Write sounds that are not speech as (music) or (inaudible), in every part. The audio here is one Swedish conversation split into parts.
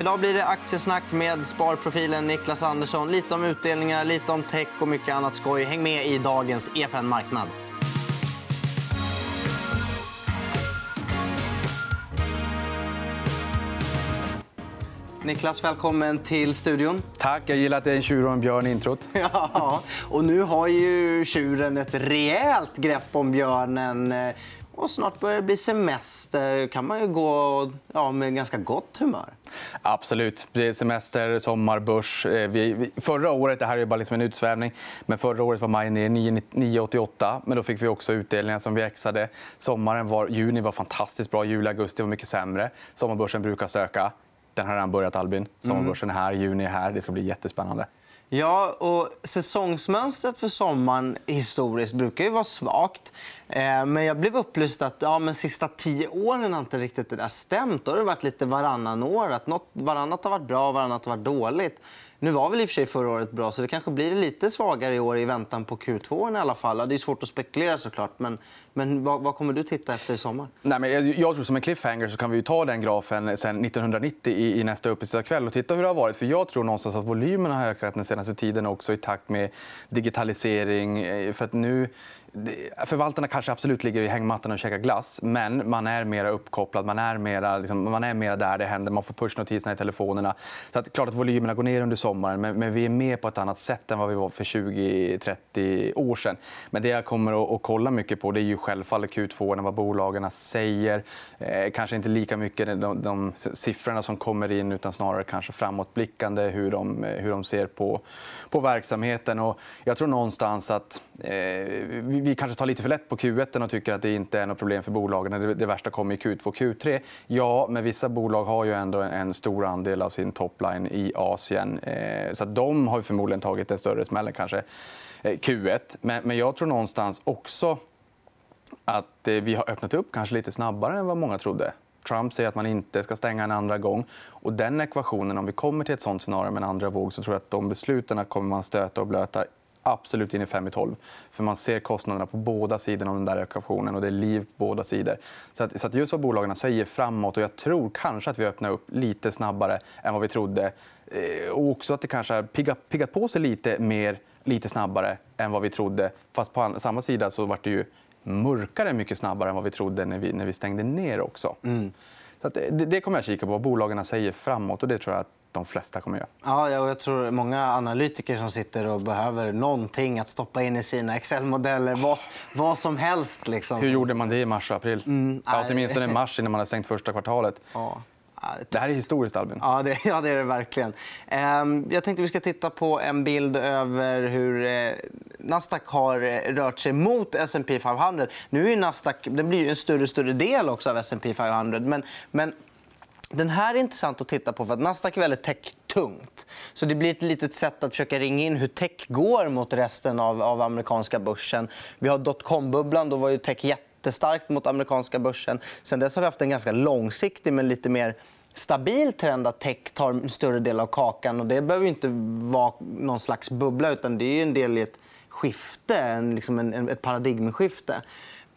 Idag blir det aktiesnack med sparprofilen Niklas Andersson. Lite om utdelningar, lite om tech och mycket annat skoj. Häng med i dagens EFN Marknad. Niklas, välkommen till studion. Tack. Jag gillar att det är en tjur och en björn i introt. (laughs) Ja, och nu har ju tjuren ett rejält grepp om björnen. Och snart börjar det bli semester. kan man ju gå ja, med ganska gott humör. Absolut. Det är semester, sommar, börs. Eh, vi, förra året, det här är bara liksom en utsvävning, men förra året var maj ner 9,88. Men då fick vi också utdelningar som vi exade. Sommaren var, juni var fantastiskt bra. Juli augusti var mycket sämre. Sommarbörsen brukar söka. Den har redan börjat, Albin. Sommarbörsen är här, juni är här. Det ska bli jättespännande. Ja, och säsongsmönstret för sommaren historiskt brukar ju vara svagt. Eh, men jag blev upplyst att ja, men sista tio åren har inte riktigt det där stämt. Då har det varit lite varannan år. Att något, varannat har varit bra, varannat har varit dåligt. Nu var väl i och för sig förra året bra, så det kanske blir lite svagare i år i väntan på Q2 i alla fall. Det är svårt att spekulera såklart, men, men vad, vad kommer du titta efter i sommar? Nej, men jag, jag tror som en cliffhanger så kan vi ta den grafen sen 1990 i, i nästa kväll och titta hur det har varit. För jag tror någonstans att volymerna har ökat den senaste tiden också i takt med digitalisering. Eh, för att nu Förvaltarna kanske absolut ligger i hängmattan och käkar glass, men man är mer uppkopplad. Man är mer, liksom, man är där det händer. Man får pushnotiserna i telefonerna. Så att, klart att volymerna går ner under sommaren, men, men vi är med på ett annat sätt än vad vi var för 20-30 år sedan. Men det jag kommer att, att kolla mycket på det är ju självfallet Q2, vad bolagen säger. Eh, kanske inte lika mycket de, de siffrorna som kommer in utan snarare kanske framåtblickande hur de, hur de ser på, på verksamheten. Och jag tror någonstans att eh, vi kanske tar lite för lätt på Q1 och tycker att det inte är något problem för bolagen. Det värsta kommer i Q2 och Q3. Ja, men vissa bolag har ju ändå en stor andel av sin topline i Asien. Eh, så de har förmodligen tagit en större smäll än kanske eh, Q1. Men jag tror någonstans också att eh, vi har öppnat upp kanske lite snabbare än vad många trodde. Trump säger att man inte ska stänga en andra gång. Och den ekvationen, om vi kommer till ett sånt scenario med en andra våg så tror jag att de besluten kommer man stöta och blöta absolut in i 5 i 12. För man ser kostnaderna på båda sidorna av den där ekvationen och det är liv på båda sidor. Så att, så att just vad bolagen säger framåt och jag tror kanske att vi öppnar upp lite snabbare än vad vi trodde. Eh, och också att det kanske har piggat, piggat på sig lite mer lite snabbare än vad vi trodde. Fast på samma sida så var det ju mörkare mycket snabbare än vad vi trodde när vi, när vi stängde ner också. Mm. Så det, det, kommer jag kika på, vad bolagen säger framåt. Och det tror jag att de flesta kommer göra. Ja, jag tror många analytiker som sitter och behöver någonting att stoppa in i sina Excel-modeller. Vad, vad som helst. Liksom. Hur gjorde man det i mars och april? Mm, ja, åtminstone i mars innan man hade stängt första kvartalet. Ja. Det här är historiskt, Albin. Ja, det, ja, det är det verkligen. Ehm, jag tänkte vi ska titta på en bild över hur eh, Nasdaq har eh, rört sig mot S&P 500. Nu är Nasdaq den blir en större större del också av S&P 500. Men, men den här är intressant att titta på. för att Nasdaq är väldigt tech-tungt. Så det blir ett litet sätt att försöka ringa in hur tech går mot resten av, av amerikanska börsen. Vi har dotcom-bubblan. Då var ju tech jättestarkt mot amerikanska börsen. Sen dess har vi haft en ganska långsiktig men lite mer stabil trend att tech tar en större del av kakan. Och det behöver inte vara någon slags bubbla. utan Det är en del i ett skifte, liksom en, ett paradigmskifte.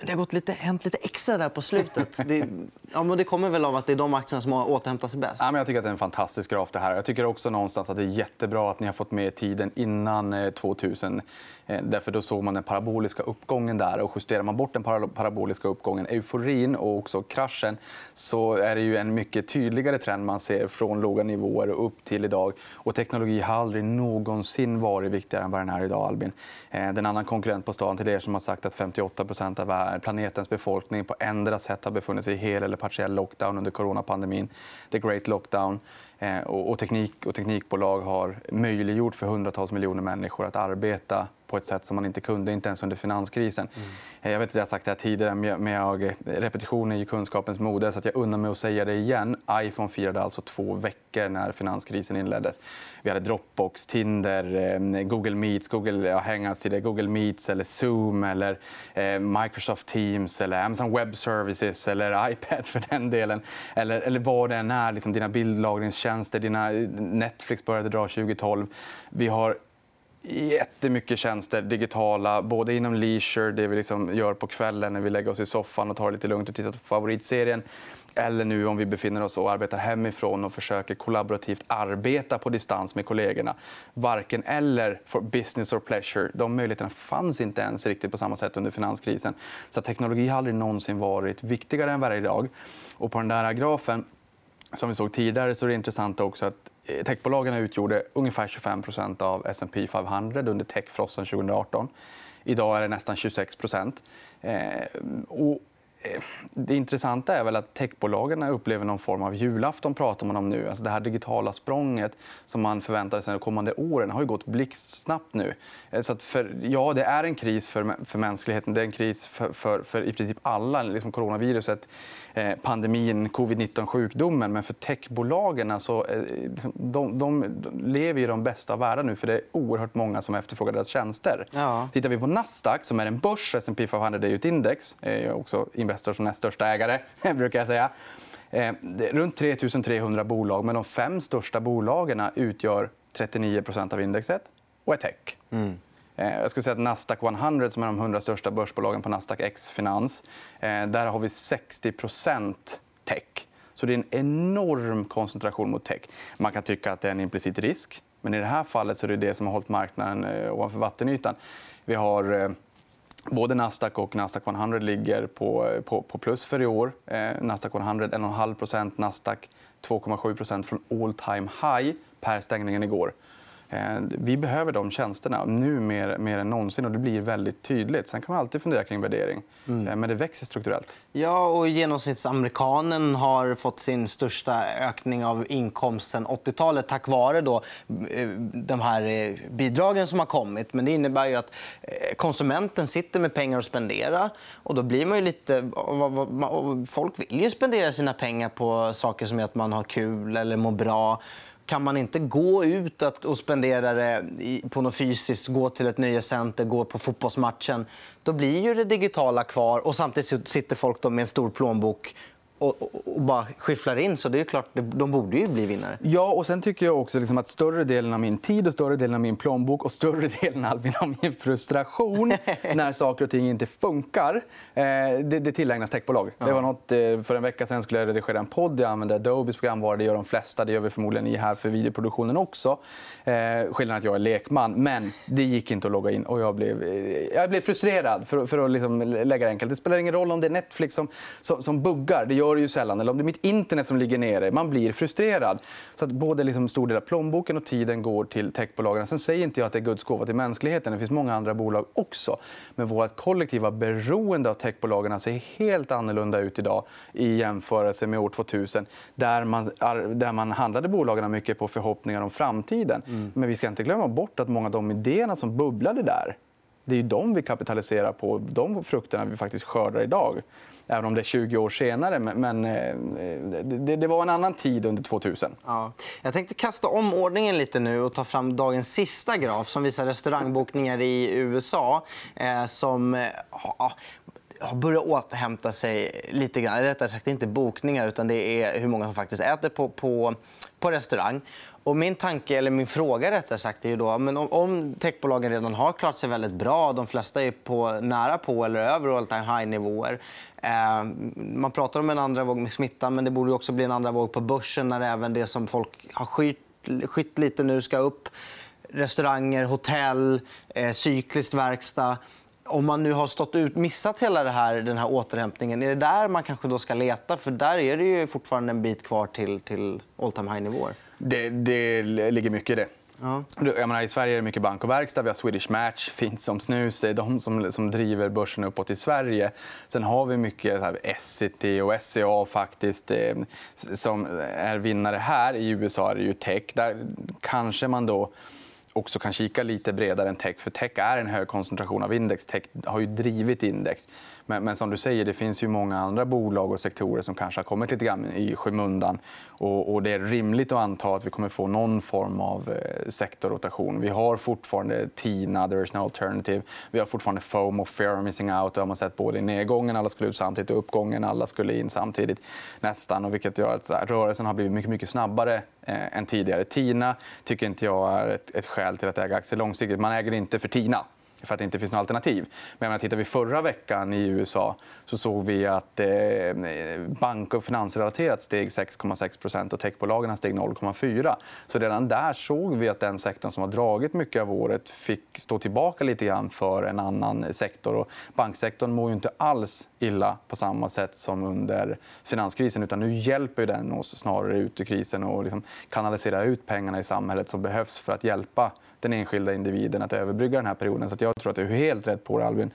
Men det har gått lite, hänt lite extra där på slutet. Det, ja, men det kommer väl av att det är de aktierna som har återhämtat sig bäst. Ja, men jag tycker att det är en fantastisk graf. Det här. Jag tycker också någonstans att det är jättebra att ni har fått med tiden innan eh, 2000. Eh, därför då såg man den paraboliska uppgången där. Och justerar man bort den paraboliska uppgången, euforin och också kraschen så är det ju en mycket tydligare trend man ser från låga nivåer upp till idag. Och teknologi har aldrig någonsin varit viktigare än vad den är idag, Albin. Eh, den annan konkurrent på stan till er som har sagt att 58% av planetens befolkning på ändra sätt har befunnit sig i hel eller partiell lockdown under coronapandemin. The Great Lockdown. Eh, och teknik och teknikbolag har möjliggjort för hundratals miljoner människor att arbeta på ett sätt som man inte kunde, inte ens under finanskrisen. Mm. Jag vet att jag har sagt det här tidigare, men jag, repetition är ju kunskapens mode. Så jag unnar mig att säga det igen. iPhone firade alltså två veckor när finanskrisen inleddes. Vi hade Dropbox, Tinder, eh, Google Meets, Google ja, Hangouts, Google Meets, eller Zoom, eller eh, Microsoft Teams, eller Amazon Web Services eller (laughs) iPad för den delen. Eller, eller vad det än är. Liksom dina bildlagringstjänster, dina Netflix började dra 2012. Vi har jättemycket tjänster digitala, både inom leisure, det vi liksom gör på kvällen när vi lägger oss i soffan och tar det lite lugnt och tittar på favoritserien. Eller nu om vi befinner oss och arbetar hemifrån och försöker kollaborativt arbeta på distans med kollegorna. Varken eller för business or pleasure. De möjligheterna fanns inte ens riktigt på samma sätt under finanskrisen. Så teknologi har aldrig någonsin varit viktigare än varje dag. Och på den där grafen som vi såg tidigare så är det intressant också att Eh, techbolagen utgjorde ungefär 25% av S&P 500 under techfrossen 2018. Idag är det nästan 26 eh, och det intressanta är väl att techbolagen upplever någon form av julafton. pratar man om nu. Alltså det här digitala språnget som man förväntar sig de kommande åren har ju gått blixtsnabbt nu. Eh, så för, ja, det är en kris för, för mänskligheten. Det är en kris för, för, för i princip alla. Liksom coronaviruset Eh, pandemin, covid-19-sjukdomen. Men för techbolagen så, eh, liksom, de, de lever i de bästa av världar nu. för Det är oerhört många som efterfrågar deras tjänster. Ja. Tittar vi på Nasdaq, som är en börs, S&P 500 är ett index. Är också Investor som näst största ägare. (laughs) brukar jag säga. Eh, runt 3 300 bolag, men de fem största bolagen utgör 39% av indexet och är tech. Mm. Eh, jag skulle säga att Nasdaq 100, som är de 100 största börsbolagen på Nasdaq X Finans, eh, där har vi 60 tech. Så det är en enorm koncentration mot tech. Man kan tycka att det är en implicit risk. Men i det här fallet så är det det som har hållit marknaden eh, ovanför vattenytan. Vi har Både Nasdaq och Nasdaq 100 ligger på, på, på plus för i år. Eh, Nasdaq 100 1,5% Nasdaq 2,7% från all time high per stängningen igår. Eh, vi behöver de tjänsterna nu mer, mer än någonsin. och Det blir väldigt tydligt. Sen kan man alltid fundera kring värdering. Mm. Eh, men det växer strukturellt. Ja, och genomsnittsamerikanen har fått sin största ökning av inkomst sen 80-talet tack vare då, eh, de här bidragen som har kommit. Men det innebär ju att konsumenten sitter med pengar att spendera. Och då blir man ju lite... Folk vill ju spendera sina pengar på saker som gör att man har kul eller mår bra kan man inte gå ut och spendera det på något fysiskt, gå till ett nöjescenter, gå på fotbollsmatchen, då blir ju det digitala kvar och samtidigt sitter folk med en stor plånbok och, och, bara skifflar in. Så det är klart, de borde ju bli vinnare. Ja, och sen tycker jag också liksom att större delen av min tid och större delen av min plånbok och större (laughs) delen av min frustration (laughs) när saker och ting inte funkar, eh, det, det tillägnas techbolag. Ja. Det var något, eh, för en vecka sen skulle jag redigera en podd. Jag använde Adobes programvara. Det gör de flesta. Det gör vi förmodligen i här för videoproduktionen också. Eh, skillnaden att jag är lekman. Men det gick inte att logga in och jag blev, eh, jag blev frustrerad. För, för att liksom lägga det enkelt. Det spelar ingen roll om det är Netflix som, som, som buggar. Det gör gör det ju sällan. Eller om det är mitt internet som ligger nere. Man blir frustrerad. Så att både liksom stor del av plånboken och tiden går till techbolagen. Sen säger inte jag att det är Guds gåva till mänskligheten. Det finns många andra bolag också. Men vårt kollektiva beroende av techbolagen ser helt annorlunda ut idag i jämförelse med år 2000 där man, där man handlade bolagen mycket på förhoppningar om framtiden. Mm. Men vi ska inte glömma bort att många av de idéerna som bubblade där det är de vi kapitaliserar på, de frukterna vi faktiskt skördar idag. Även om det är 20 år senare. Men eh, det, var en annan tid under 2000. Ja. Jag tänkte kasta om ordningen lite nu och ta fram dagens sista graf som visar restaurangbokningar i USA. Eh, som eh, har börjat återhämta sig lite grann. Rättare sagt inte bokningar, utan det är hur många som faktiskt äter på, på, på restaurang. Och min tanke, eller min fråga rättare sagt, är ju då, men om, om techbolagen redan har klarat sig väldigt bra, de flesta är på, nära på eller över all time high-nivåer. Eh, man pratar om en andra våg med smitta, men det borde också bli en andra våg på börsen när även det som folk har skytt, skytt lite nu ska upp. Restauranger, hotell, eh, cykliskt verkstad om man nu har stått ut, missat hela det här, den här återhämtningen, är det där man kanske då ska leta? För där är det ju fortfarande en bit kvar till, till all time high-nivåer. Det, det ligger mycket i det. Ja. Menar, I Sverige är det mycket bank och verkstad. Vi har Swedish Match, fint som snus. Det är de som, som driver börsen uppåt i Sverige. Sen har vi mycket Essity och SCA faktiskt, eh, som är vinnare här. I USA är det ju tech. Där kanske man då också kan kika lite bredare än tech. För tech är en hög koncentration av index. Tech har ju drivit index. Men, men, som du säger, det finns ju många andra bolag och sektorer som kanske har kommit lite grann i skymundan. Och, och det är rimligt att anta att vi kommer få någon form av eh, sektorrotation. Vi har fortfarande TINA, there is no alternative. Vi har fortfarande FOMO, fear of missing out. Det har man sett både i nedgången, alla skulle ut samtidigt, och uppgången, alla skulle in samtidigt. Nästan. Och vilket gör att här, rörelsen har blivit mycket, mycket snabbare Eh, än tidigare. Tina tycker inte jag är ett, ett skäl till att äga aktier långsiktigt. Man äger inte för Tina för att det inte finns några alternativ. Men tittar vi förra veckan i USA så såg vi att eh, bank och finansrelaterat steg 6,6% och techbolagen steg 0,4. Så redan där såg vi att den sektorn som har dragit mycket av året fick stå tillbaka lite grann för en annan sektor. Och banksektorn mår ju inte alls illa på samma sätt som under finanskrisen. utan Nu hjälper den oss snarare ut ur krisen och liksom kanaliserar ut pengarna i samhället som behövs för att hjälpa den enskilda individen att överbrygga den här perioden. Så jag tror att du är helt rätt på det, Albin.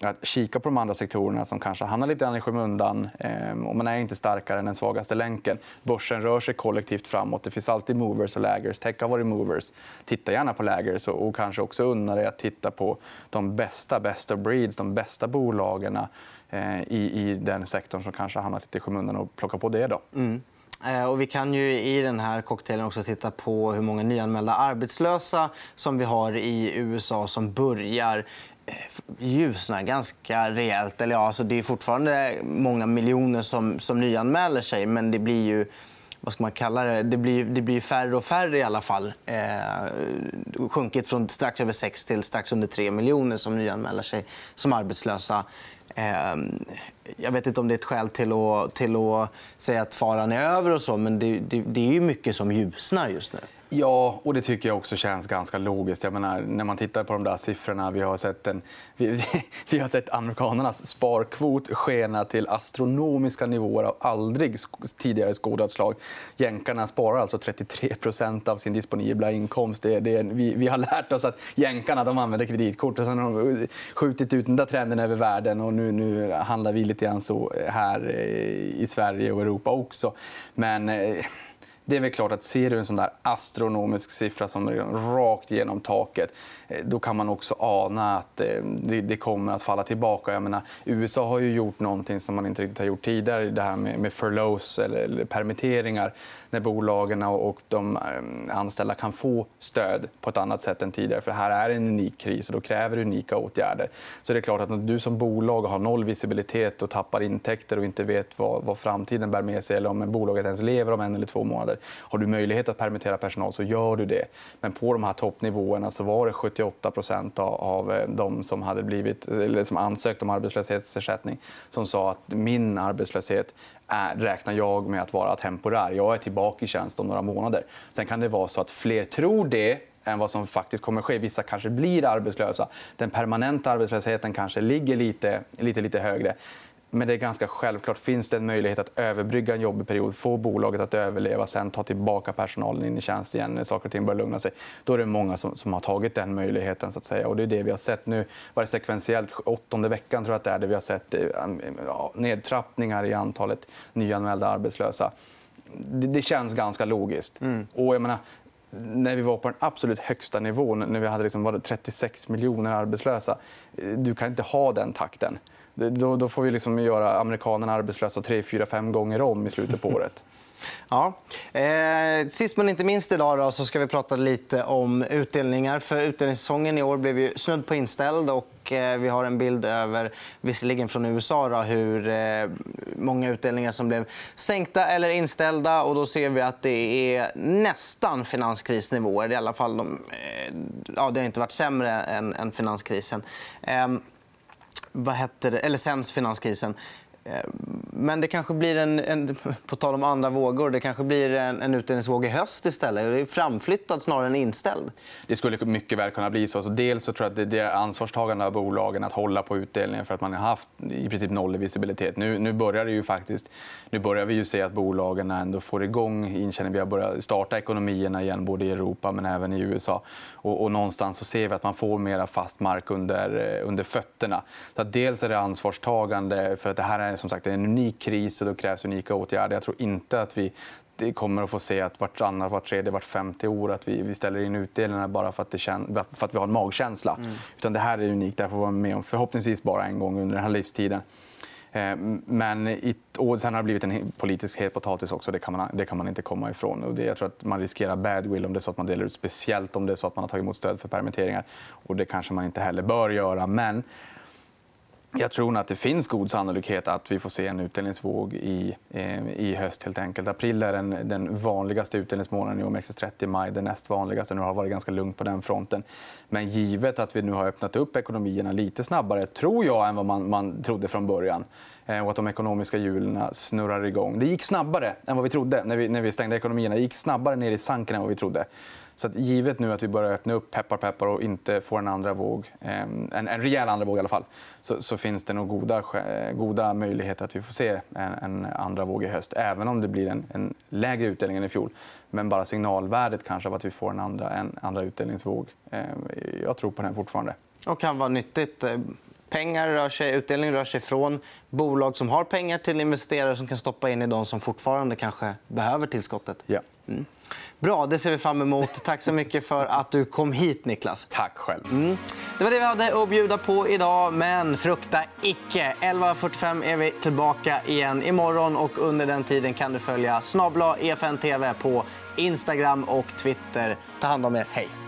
Att kika på de andra sektorerna som kanske hamnar lite i skymundan. Eh, och man är inte starkare än den svagaste länken. Börsen rör sig kollektivt framåt. Det finns alltid movers och laggers. Tech har varit movers. Titta gärna på laggers och, kanske också unna dig att titta på de bästa, best of breeds, de bästa bolagen eh, i, i den sektorn som kanske har hamnat lite i skymundan och plocka på det. Då. Mm. Eh, och vi kan ju i den här cocktailen också titta på hur många nyanmälda arbetslösa som vi har i USA som börjar eh, ljusna ganska rejält. Eller ja, alltså det är fortfarande många miljoner som, som nyanmäler sig men det blir ju vad ska man kalla det? Det blir, det blir färre och färre i alla fall. Eh, sjunkit från strax över 6 till strax under 3 miljoner som nyanmäler sig som arbetslösa. Eh, jag vet inte om det är ett skäl till att, till att säga att faran är över, och så, men det, det, det är mycket som ljusnar just nu. Ja, och det tycker jag också känns ganska logiskt. Jag menar, när man tittar på de där siffrorna... Vi har sett, en, (laughs) vi, vi har sett amerikanernas sparkvot skena till astronomiska nivåer av aldrig tidigare skådat slag. Jänkarna sparar alltså 33% av sin disponibla inkomst. Det, det, vi, vi har lärt oss att jänkarna de använder kreditkort. Och sen har de skjutit ut den där trenden över världen. och Nu, nu handlar vi lite grann så här eh, i Sverige och Europa också. Men eh, det är väl klart att ser du en sån där astronomisk siffra som är rakt genom taket eh, då kan man också ana att eh, det kommer att falla tillbaka. Jag menar, USA har ju gjort någonting som man inte riktigt har gjort tidigare. Det här med furloughs, eller permitteringar när bolagen och de eh, anställda kan få stöd på ett annat sätt än tidigare. För här är en unik kris och då kräver unika åtgärder. Så det är klart att när du som bolag har noll visibilitet och tappar intäkter och inte vet vad, vad framtiden bär med sig eller om bolaget ens lever om en eller två månader. Har du möjlighet att permittera personal så gör du det. Men på de här toppnivåerna så var det 78% av eh, de som, hade blivit, eller som ansökt om arbetslöshetsersättning som sa att min arbetslöshet är, räknar jag med att vara temporär. Jag är tillbaka i tjänst om några månader. Sen kan det vara så att fler tror det än vad som faktiskt kommer att ske. Vissa kanske blir arbetslösa. Den permanenta arbetslösheten kanske ligger lite, lite, lite högre. Men det är ganska självklart. Finns det en möjlighet att överbrygga en jobbig period, få bolaget att överleva, sen ta tillbaka personalen in i tjänst igen när saker och ting börjar lugna sig, då är det många som, som har tagit den möjligheten. Så att säga. Och det är det vi har sett nu. Var det sekventiellt, åttonde veckan tror jag att det är, där vi har sett eh, ja, nedtrappningar i antalet nyanmälda arbetslösa. Det, det känns ganska logiskt. Mm. Och jag menar, när vi var på den absolut högsta nivån, när vi hade liksom, var 36 miljoner arbetslösa, eh, du kan inte ha den takten. Då, då får vi liksom göra amerikanerna arbetslösa tre, fyra, fem gånger om i slutet på året. (laughs) Ja. Eh, sist men inte minst idag då, så ska vi prata lite om utdelningar. För Utdelningssäsongen i år blev ju snudd på inställd. Och eh, vi har en bild över, visserligen från USA, då, hur eh, många utdelningar som blev sänkta eller inställda. Och då ser vi att det är nästan finanskrisnivåer. I alla fall de, eh, ja, det har inte varit sämre än, än finanskrisen. Ehm, vad hette det? Eller sen finanskrisen. Eh, men det kanske blir en, en, (laughs) på tal om andra vågor, det kanske blir en, en utdelningsvåg i höst istället. Det är framflyttad snarare än inställd. Det skulle mycket väl kunna bli så. så dels så tror jag att det är ansvarstagande av bolagen att hålla på utdelningen för att man har haft i princip noll i visibilitet. Nu, nu börjar det ju faktiskt, nu börjar vi ju se att bolagen ändå får igång inkänning. Vi har börjat starta ekonomierna igen både i Europa men även i USA. Och, och någonstans så ser vi att man får mer fast mark under, eh, under fötterna. Så dels är det ansvarstagande för att det här är som sagt en unik kris och då krävs unika åtgärder. Jag tror inte att vi det kommer att få se att vartannat, vart tredje, vart femte år att vi, vi ställer in utdelningar bara för att, det kän, för att vi har en magkänsla. Mm. Utan det här är unikt. Det här får vara med om förhoppningsvis bara en gång under den här livstiden. Eh, men och sen har det blivit en politisk het potatis också. Det kan man, det kan man inte komma ifrån. Och det, jag tror att man riskerar badwill om det är så att man delar ut speciellt om det är så att man har tagit emot stöd för permitteringar. Och det kanske man inte heller bör göra. Men jag tror att det finns god sannolikhet att vi får se en utdelningsvåg i, eh, i höst. helt enkelt. April är den, den vanligaste utdelningsmånaden i OMXS30. Maj den näst vanligaste. Nu har det varit ganska lugnt på den fronten. Men givet att vi nu har öppnat upp ekonomierna lite snabbare tror jag, än vad man, man trodde från början Eh, och att de ekonomiska hjulen snurrar igång. Det gick snabbare än vad vi trodde när vi, när vi stängde ekonomierna. Det gick snabbare ner i sanken än vad vi trodde. Så att givet nu att vi börjar öppna upp, peppar peppar, och inte får en andra våg, eh, en, en rejäl andra våg i alla fall, så, så finns det nog goda, goda möjligheter att vi får se en, en andra våg i höst. Även om det blir en, en, lägre utdelning än i fjol. Men bara signalvärdet kanske av att vi får en andra, en andra utdelningsvåg. Eh, jag tror på den fortfarande. Och kan vara nyttigt. Pengar rör sig, utdelning rör sig från bolag som har pengar till investerare som kan stoppa in i de som fortfarande kanske behöver tillskottet. Ja. Mm. Bra, det ser vi fram emot. Tack så mycket för att du kom hit, Niklas. Tack själv. Mm. Det var det vi hade att bjuda på idag, men frukta icke. 11.45 är vi tillbaka igen imorgon. Och under den tiden kan du följa Snabla EFN TV på Instagram och Twitter. Ta hand om er. Hej!